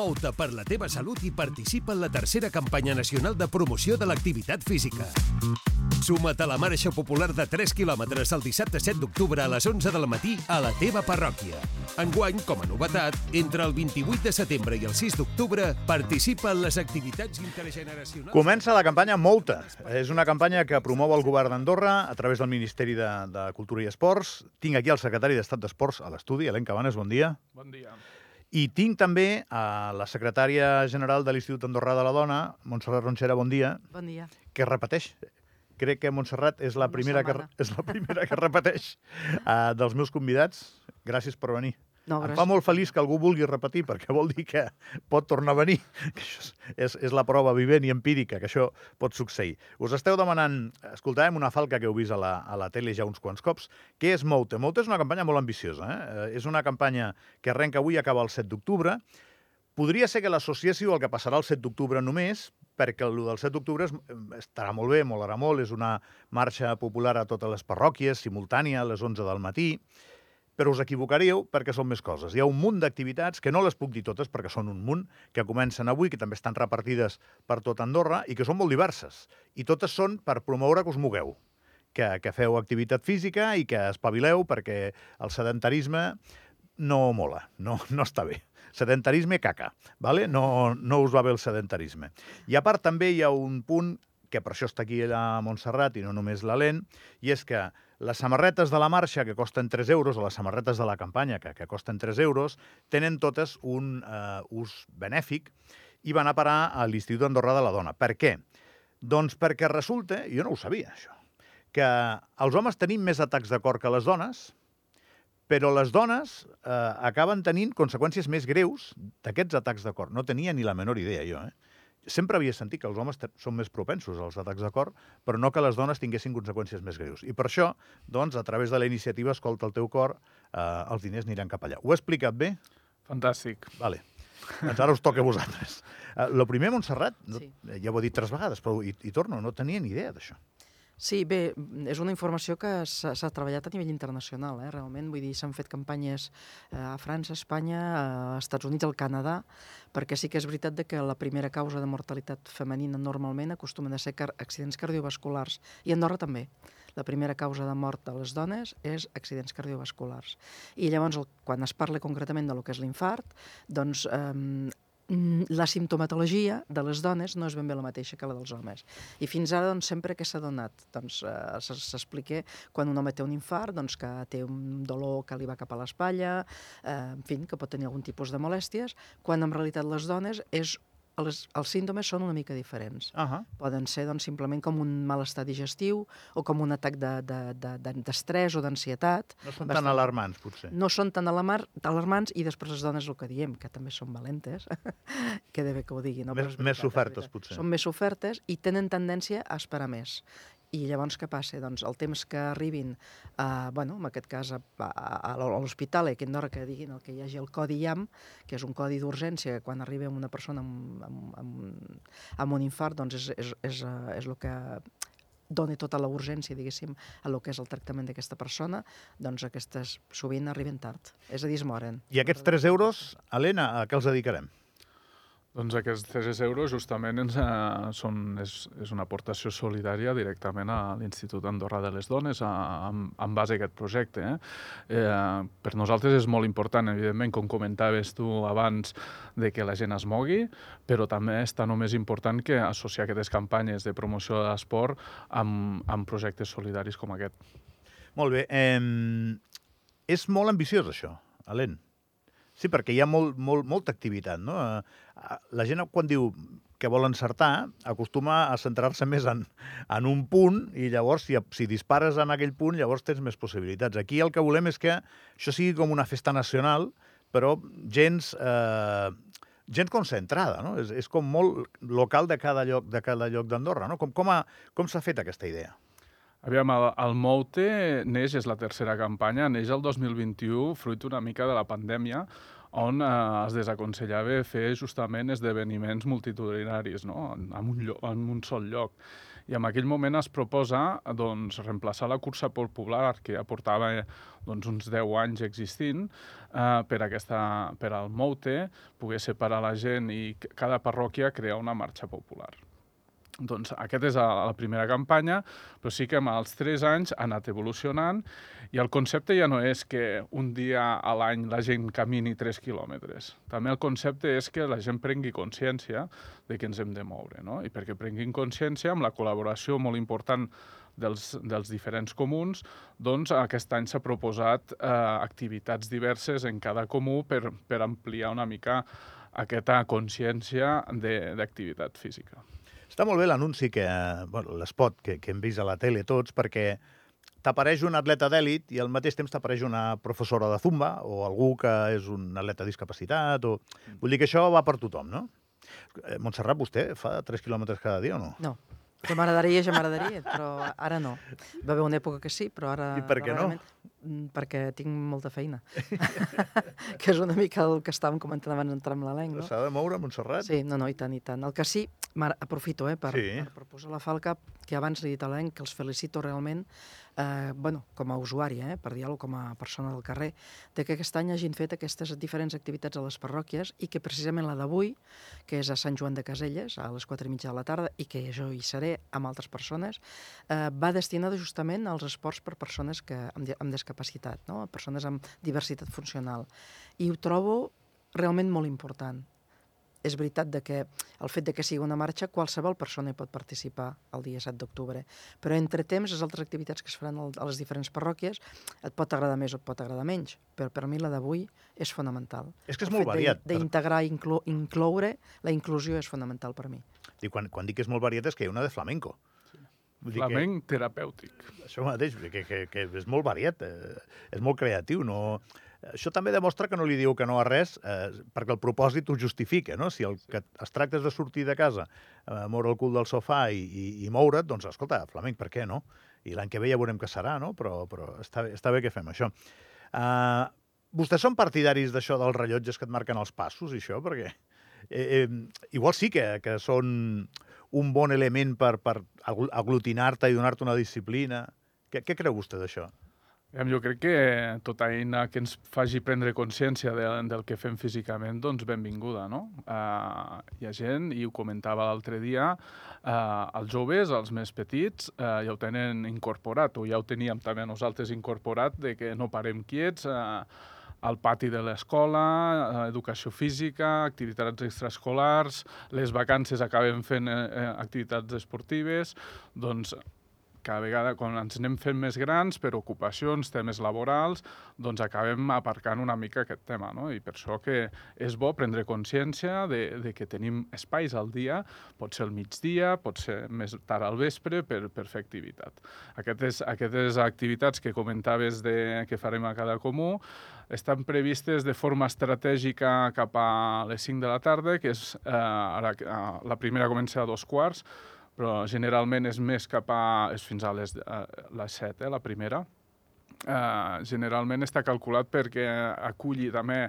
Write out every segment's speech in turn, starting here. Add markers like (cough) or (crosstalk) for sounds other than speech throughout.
Mou-te per la teva salut i participa en la tercera campanya nacional de promoció de l'activitat física. Suma't a la marxa popular de 3 quilòmetres el dissabte 7 d'octubre a les 11 del matí a la teva parròquia. Enguany, com a novetat, entre el 28 de setembre i el 6 d'octubre, participa en les activitats intergeneracionals... Comença la campanya Mouta. És una campanya que promou el govern d'Andorra a través del Ministeri de, de Cultura i Esports. Tinc aquí el secretari d'Estat d'Esports a l'estudi, Elen Cabanes, bon dia. Bon dia. I tinc també a la secretària general de l'Institut Andorrà de la Dona, Montserrat Ronxera, bon dia, Bon dia. que repeteix. Crec que Montserrat és la primera, que, és la primera que repeteix uh, dels meus convidats. Gràcies per venir. No, Em fa molt feliç que algú vulgui repetir, perquè vol dir que pot tornar a venir. (laughs) Que això és, és, la prova vivent i empírica, que això pot succeir. Us esteu demanant, escoltàvem una falca que heu vist a la, a la tele ja uns quants cops, què és Moute? Moute és una campanya molt ambiciosa. Eh? Eh, És una campanya que arrenca avui i acaba el 7 d'octubre. Podria ser que l'associéssiu el que passarà el 7 d'octubre només, perquè el del 7 d'octubre estarà molt bé, molarà molt, és una marxa popular a totes les parròquies, simultània, a les 11 del matí, però us equivocaríeu perquè són més coses. Hi ha un munt d'activitats, que no les puc dir totes perquè són un munt, que comencen avui, que també estan repartides per tot Andorra i que són molt diverses. I totes són per promoure que us mogueu, que, que feu activitat física i que espavileu perquè el sedentarisme no mola, no, no està bé. Sedentarisme caca, vale? no, no us va bé el sedentarisme. I a part també hi ha un punt que per això està aquí la Montserrat i no només l'Helent, i és que les samarretes de la marxa, que costen 3 euros, o les samarretes de la campanya, que, que costen 3 euros, tenen totes un eh, ús benèfic i van a parar a l'Institut Andorrà de la Dona. Per què? Doncs perquè resulta, jo no ho sabia, això, que els homes tenim més atacs de cor que les dones, però les dones eh, acaben tenint conseqüències més greus d'aquests atacs de cor. No tenia ni la menor idea, jo, eh? Sempre havia sentit que els homes són més propensos als atacs de cor, però no que les dones tinguessin conseqüències més greus. I per això, doncs, a través de la iniciativa Escolta el teu cor, eh, els diners aniran cap allà. Ho he explicat bé? Fantàstic. Vale. Doncs ara us toca a vosaltres. Uh, lo primer, Montserrat, no, Sí. ja ho he dit tres vegades, però hi, hi torno, no tenia ni idea d'això. Sí, bé, és una informació que s'ha treballat a nivell internacional, eh, realment. Vull dir, s'han fet campanyes eh, a França, a Espanya, a Estats Units, al Canadà, perquè sí que és veritat que la primera causa de mortalitat femenina normalment acostumen a ser car accidents cardiovasculars, i Andorra també. La primera causa de mort de les dones és accidents cardiovasculars. I llavors, el, quan es parla concretament de lo que és l'infart, doncs eh, la simptomatologia de les dones no és ben bé la mateixa que la dels homes. I fins ara, doncs, sempre que s'ha donat, doncs, eh, s'explica quan un home té un infart, doncs, que té un dolor que li va cap a l'espatlla, eh, en fi, que pot tenir algun tipus de molèsties, quan en realitat les dones és els, els símptomes són una mica diferents. Uh -huh. Poden ser doncs, simplement com un malestar digestiu o com un atac de- de- de- de- d'estrès o d'ansietat. No són Bastant. tan alarmants, potser. No són tan alarmar, alarmants i després les dones el que diem, que també són valentes, (laughs) que de bé que ho digui. No? Més- més veritat, és sofertes, veritat. potser. Són més sofertes i tenen tendència a esperar més. I llavors què passa? Doncs el temps que arribin, a, bueno, en aquest cas a, a, a l'hospital, a Andorra, que diguin el que hi hagi el codi IAM, que és un codi d'urgència, quan arriba una persona amb, amb, amb, amb un infart, doncs és, és, és, eh, és el que dona tota la urgència, diguéssim, a lo que és el tractament d'aquesta persona, doncs aquestes sovint arriben tard. És a dir, es moren. I aquests 3 euros, Helena, a què els dedicarem? Doncs aquests 3 euros justament ens, eh, són, és, és una aportació solidària directament a l'Institut Andorra de les Dones a, en, en base a aquest projecte. Eh? Eh, per nosaltres és molt important, evidentment, com comentaves tu abans, de que la gent es mogui, però també és tan o més important que associar aquestes campanyes de promoció de l'esport amb, amb projectes solidaris com aquest. Molt bé. Eh, és molt ambiciós, això, Helena. Sí, perquè hi ha molt, molt, molta activitat, no? Eh, La gent, quan diu que vol encertar, acostuma a centrar-se més en, en un punt i llavors, si, si dispares en aquell punt, llavors tens més possibilitats. Aquí el que volem és que això sigui com una festa nacional, però gens... Eh, gent concentrada, no? És, és com molt local de cada lloc de cada lloc d'Andorra, no? Com, com, ha, com s'ha fet aquesta idea? Aviam, el, el Moute neix, és la tercera campanya, neix el 2021, fruit una mica de la pandèmia, on eh, es desaconsellava fer justament esdeveniments multitudinaris no? en, en, un lloc, en un sol lloc. I en aquell moment es proposa doncs, reemplaçar la cursa popular, que ja portava doncs, uns 10 anys existint, eh, per, aquesta, per al Moute, poder separar la gent i cada parròquia crear una marxa popular. Doncs aquesta és la primera campanya, però sí que amb els tres anys ha anat evolucionant i el concepte ja no és que un dia a l'any la gent camini 3 quilòmetres. També el concepte és que la gent prengui consciència de que ens hem de moure, no? I perquè prenguin consciència amb la col·laboració molt important dels, dels diferents comuns, doncs aquest any s'ha proposat eh, activitats diverses en cada comú per, per ampliar una mica aquesta consciència d'activitat física. Està molt bé l'anunci, que bueno, l'espot que, que hem vist a la tele tots, perquè t'apareix un atleta d'èlit i al mateix temps t'apareix una professora de zumba o algú que és un atleta discapacitat. O... Vull dir que això va per tothom, no? Eh, Montserrat, vostè fa 3 quilòmetres cada dia o no? No. Ja m'agradaria, ja m'agradaria, però ara no. Va haver una època que sí, però ara... I per què no? Mm, perquè tinc molta feina. (laughs) que és una mica el que estàvem comentant abans d'entrar amb l'elenc, no? S'ha de moure, Montserrat? Sí, no, no, i tant, i tant. El que sí, aprofito eh, per, sí. per, per posar la falca, que abans li he dit a l'elenc que els felicito realment eh, bueno, com a usuari, eh, per dir-ho com a persona del carrer, de que aquest any hagin fet aquestes diferents activitats a les parròquies i que precisament la d'avui, que és a Sant Joan de Caselles, a les 4 i mitja de la tarda, i que jo hi seré amb altres persones, eh, va destinada justament als esports per persones que, amb, amb discapacitat, no? persones amb diversitat funcional. I ho trobo realment molt important és veritat de que el fet de que sigui una marxa, qualsevol persona hi pot participar el dia 7 d'octubre. Però entre temps, les altres activitats que es faran a les diferents parròquies et pot agradar més o et pot agradar menys, però per mi la d'avui és fonamental. És que és molt variat. D'integrar inclo incloure, la inclusió és fonamental per mi. I quan, quan dic que és molt variat és que hi ha una de flamenco. Vull Flamenc que, terapèutic. Això mateix, que, que, que és molt variat, eh, és molt creatiu, no això també demostra que no li diu que no a res, eh, perquè el propòsit ho justifica, no? Si el que es tracta és de sortir de casa, eh, moure el cul del sofà i, i, i moure't, doncs, escolta, flamenc, per què no? I l'any que ve ja veurem què serà, no? Però, però està, bé, està bé que fem això. Uh, vostès són partidaris d'això dels rellotges que et marquen els passos i això? Perquè eh, eh, igual sí que, que són un bon element per, per aglutinar-te i donar-te una disciplina. Què, què creu vostè d'això? Jo crec que tota eina que ens faci prendre consciència de, del que fem físicament, doncs benvinguda, no? Uh, hi ha gent, i ho comentava l'altre dia, uh, els joves, els més petits, uh, ja ho tenen incorporat, o ja ho teníem també nosaltres incorporat, de que no parem quiets, uh, al pati de l'escola, educació física, activitats extraescolars, les vacances acabem fent eh, activitats esportives, doncs cada vegada, quan ens anem fent més grans, per ocupacions, temes laborals, doncs acabem aparcant una mica aquest tema, no? I per això que és bo prendre consciència de, de que tenim espais al dia, pot ser al migdia, pot ser més tard al vespre, per, per fer activitat. Aquestes, aquestes activitats que comentaves de, que farem a cada comú estan previstes de forma estratègica cap a les 5 de la tarda, que és, eh, ara, eh, la primera comença a dos quarts, però generalment és més cap a... és fins a les, a les 7, eh, la primera. Uh, generalment està calculat perquè aculli també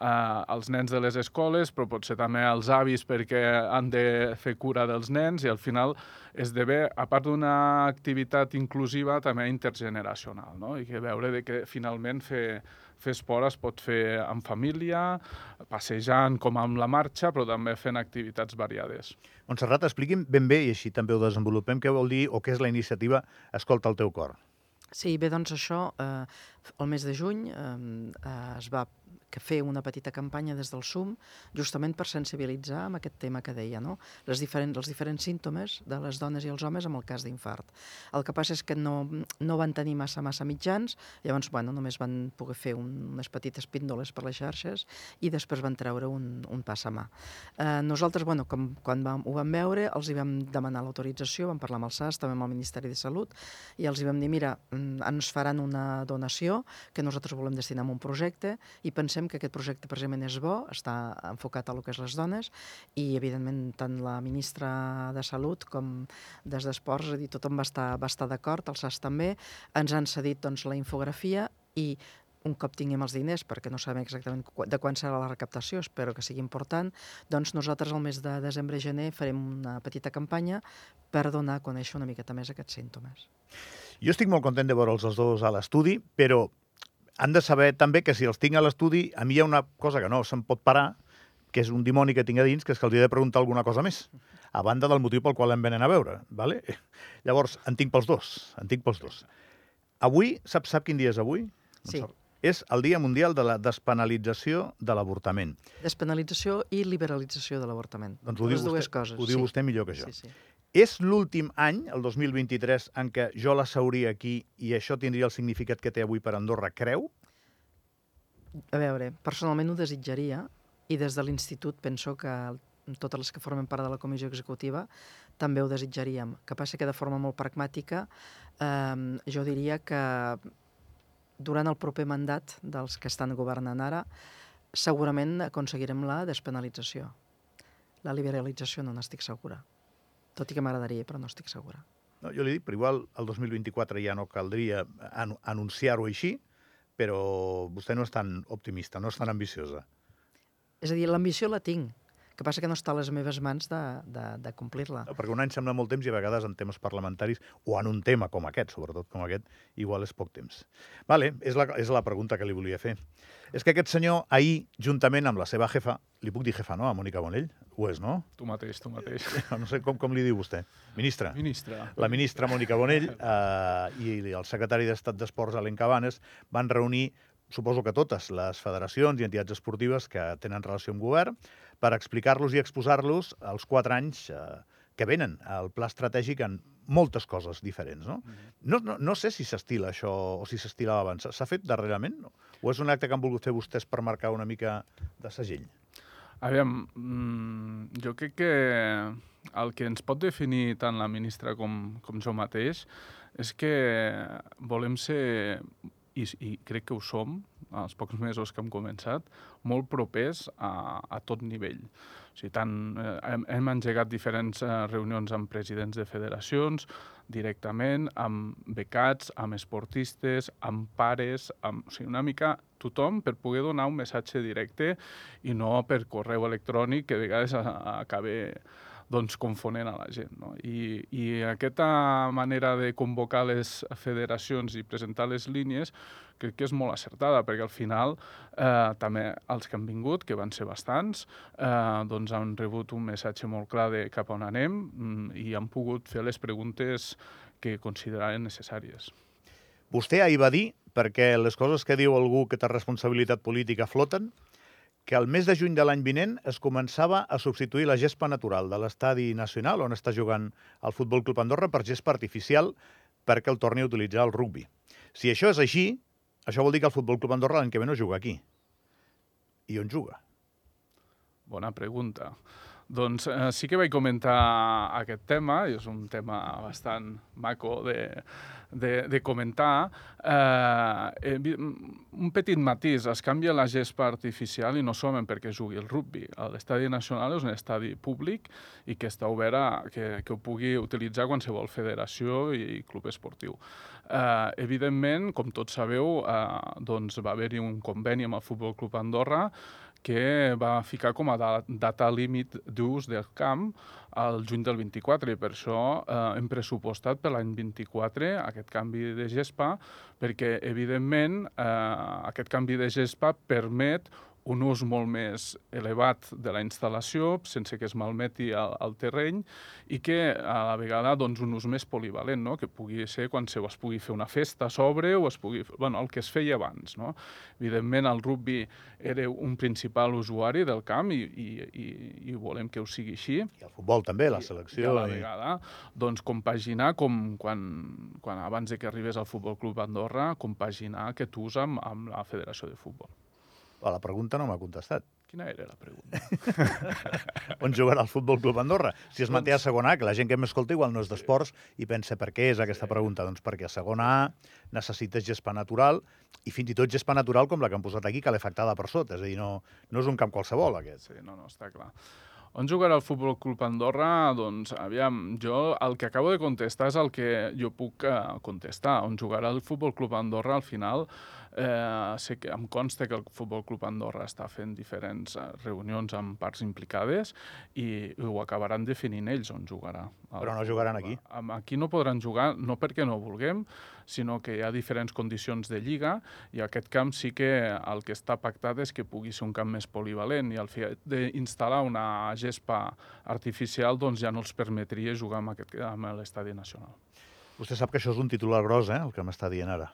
uh, els nens de les escoles, però potser també els avis perquè han de fer cura dels nens i al final esdevé, a part d'una activitat inclusiva, també intergeneracional, no? I que veure de que finalment fer, fer esport es pot fer en família, passejant com amb la marxa, però també fent activitats variades. Montserrat, expliqui'm ben bé, i així també ho desenvolupem, què vol dir o què és la iniciativa Escolta el teu cor. Sí, bé, doncs això, eh, el mes de juny eh, es va que fer una petita campanya des del SUM justament per sensibilitzar amb aquest tema que deia, no? Les diferents, els diferents símptomes de les dones i els homes amb el cas d'infart. El que passa és que no, no van tenir massa, massa mitjans, llavors, bueno, només van poder fer un, unes petites píndoles per les xarxes i després van treure un, un pas a mà. Eh, nosaltres, bueno, com, quan vam, ho vam veure, els hi vam demanar l'autorització, vam parlar amb el SAS, també amb el Ministeri de Salut, i els hi vam dir, mira, mm, ens faran una donació que nosaltres volem destinar a un projecte i pensem que aquest projecte precisament és bo, està enfocat a lo que és les dones i, evidentment, tant la ministra de Salut com des d'Esports, és a dir, tothom va estar, va estar d'acord, els SAS també, ens han cedit doncs, la infografia i un cop tinguem els diners, perquè no sabem exactament de quan serà la recaptació, espero que sigui important, doncs nosaltres al mes de desembre-gener farem una petita campanya per donar a conèixer una miqueta més aquests símptomes. Jo estic molt content de veure'ls els dos a l'estudi, però han de saber també que si els tinc a l'estudi, a mi hi ha una cosa que no se'm pot parar, que és un dimoni que tinc a dins, que és que els he de preguntar alguna cosa més, a banda del motiu pel qual em venen a veure. Vale? (laughs) Llavors, en tinc pels dos, en tinc pels dos. Avui, sap, sap quin dia és avui? Sí. És el Dia Mundial de la Despenalització de l'Avortament. Despenalització i liberalització de l'avortament. Doncs ho diu, Les dues vostè, coses. ho diu sí. vostè millor que jo. Sí, sí. És l'últim any, el 2023, en què jo la sauria aquí i això tindria el significat que té avui per Andorra, creu? A veure, personalment ho desitjaria i des de l'institut penso que totes les que formen part de la comissió executiva també ho desitjaríem. Que passa que de forma molt pragmàtica eh, jo diria que durant el proper mandat dels que estan governant ara segurament aconseguirem la despenalització. La liberalització no n'estic segura. Tot i que m'agradaria, però no estic segura. No, jo li dic, però igual el 2024 ja no caldria an anunciar-ho així, però vostè no és tan optimista, no és tan ambiciosa. És a dir, l'ambició la tinc, que passa que no està a les meves mans de, de, de complir-la. No, perquè un any sembla molt temps i a vegades en temes parlamentaris, o en un tema com aquest, sobretot com aquest, igual és poc temps. Vale, és la, és la pregunta que li volia fer. És que aquest senyor ahir, juntament amb la seva jefa, li puc dir jefa, no?, a Mònica Bonell? Ho és, no? Tu mateix, tu mateix. (laughs) No sé com, com li diu vostè. Ministra. Ministre. La ministra Mònica Bonell eh, i el secretari d'Estat d'Esports, Alen Cabanes, van reunir suposo que totes les federacions i entitats esportives que tenen relació amb govern, per explicar-los i exposar-los els quatre anys eh, que venen al pla estratègic en moltes coses diferents. No, no, no, no sé si s'estila això o si s'estilava abans. S'ha fet darrerament? No? O és un acte que han volgut fer vostès per marcar una mica de segell? Aviam, mmm, jo crec que el que ens pot definir tant la ministra com, com jo mateix és que volem ser i, i crec que ho som, els pocs mesos que hem començat, molt propers a, a tot nivell. O sigui, tant, eh, hem, hem engegat diferents eh, reunions amb presidents de federacions, directament, amb becats, amb esportistes, amb pares, amb, o sigui, una mica tothom per poder donar un missatge directe i no per correu electrònic que a vegades acaba doncs, confonent a la gent. No? I, I aquesta manera de convocar les federacions i presentar les línies crec que és molt acertada, perquè al final eh, també els que han vingut, que van ser bastants, eh, doncs han rebut un missatge molt clar de cap on anem mm, i han pogut fer les preguntes que consideraven necessàries. Vostè ahir va dir, perquè les coses que diu algú que té responsabilitat política floten, que el mes de juny de l'any vinent es començava a substituir la gespa natural de l'estadi nacional on està jugant el Futbol Club Andorra per gespa artificial perquè el torni a utilitzar el rugbi. Si això és així, això vol dir que el Futbol Club Andorra l'any que ve no juga aquí. I on juga? Bona pregunta. Doncs eh, sí que vaig comentar aquest tema, i és un tema bastant maco de, de, de comentar. Eh, eh, un petit matís, es canvia la gespa artificial i no solament perquè jugui el rugby. L'estadi nacional és un estadi públic i que està obert a que, que ho pugui utilitzar qualsevol federació i club esportiu. Eh, evidentment, com tots sabeu, eh, doncs va haver-hi un conveni amb el Futbol Club Andorra que va ficar com a data límit d'ús del camp al juny del 24 i per això eh, hem pressupostat per l'any 24 aquest canvi de gespa perquè evidentment eh, aquest canvi de gespa permet un ús molt més elevat de la instal·lació, sense que es malmeti el, el terreny, i que a la vegada doncs, un ús més polivalent, no? que pugui ser quan se es pugui fer una festa a sobre o es pugui... Bueno, el que es feia abans. No? Evidentment, el rugby era un principal usuari del camp i, i, i, i volem que ho sigui així. I el futbol també, la selecció. I, i a la vegada, doncs, compaginar, com quan, quan abans de que arribés al Futbol Club Andorra, compaginar aquest ús amb, amb la Federació de Futbol. A la pregunta no m'ha contestat. Quina era la pregunta? (laughs) On jugarà el Futbol Club Andorra? Si es manté a segona A, que la gent que m'escolta igual no és d'esports i pensa per què és aquesta pregunta. Doncs perquè a segona A necessites gespa natural i fins i tot gespa natural com la que han posat aquí, calefactada per sota. És a dir, no, no és un camp qualsevol, aquest. Sí, no, no, està clar. On jugarà el Futbol Club Andorra? Doncs, aviam, jo el que acabo de contestar és el que jo puc eh, contestar. On jugarà el Futbol Club Andorra al final Eh, sé que em consta que el Futbol Club Andorra està fent diferents eh, reunions amb parts implicades i ho acabaran definint ells on jugarà. Però no jugaran aquí. Aquí no podran jugar, no perquè no vulguem, sinó que hi ha diferents condicions de lliga i aquest camp sí que el que està pactat és que pugui ser un camp més polivalent i el fet d'instal·lar una gespa artificial doncs ja no els permetria jugar amb, aquest, amb l'estadi nacional. Vostè sap que això és un titular gros, eh, el que m'està dient ara.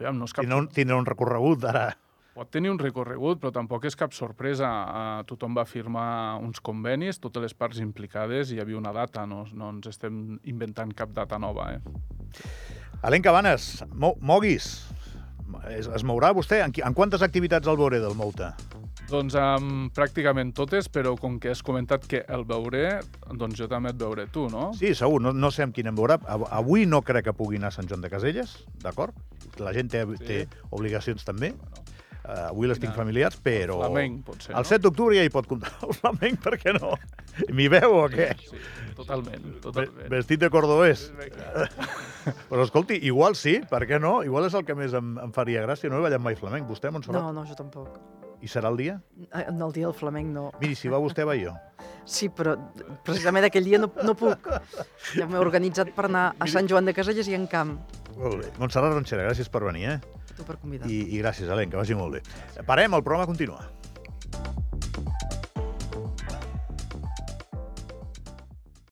Aviam, no és cap... Tindrà un, tindrà un recorregut ara. Pot tenir un recorregut, però tampoc és cap sorpresa. Uh, tothom va firmar uns convenis, totes les parts implicades, i hi havia una data, no, no ens estem inventant cap data nova. Eh? Alain Cabanes, mo moguis, es, es mourà vostè? En, en quantes activitats el veuré del Mouta? Doncs um, pràcticament totes, però com que has comentat que el veuré, doncs jo també et veuré tu, no? Sí, segur, no, no sé amb quin em veurà. Avui no crec que pugui anar a Sant Joan de Caselles, d'acord? La gent té, sí. té obligacions també. Bueno. Uh, avui les tinc familiars, però... El flamenc, potser, El 7 d'octubre ja hi pot comptar el flamenc, per què no? M'hi veu o què? Sí, totalment, totalment. Vestit de cordobès. (laughs) Però escolti, igual sí, per què no? Igual és el que més em, em faria gràcia. No he ballat mai flamenc. Vostè, Montserrat? No, no, jo tampoc. I serà el dia? En el dia del flamenc no. Miri, si va vostè, va jo. Sí, però precisament aquell dia no, no puc. Ja m'he organitzat per anar a Sant Joan de Caselles i en camp. Molt bé. Montserrat Ronxera, gràcies per venir, eh? Tu per convidar. I, I gràcies, Alen, que vagi molt bé. Parem, el programa continua.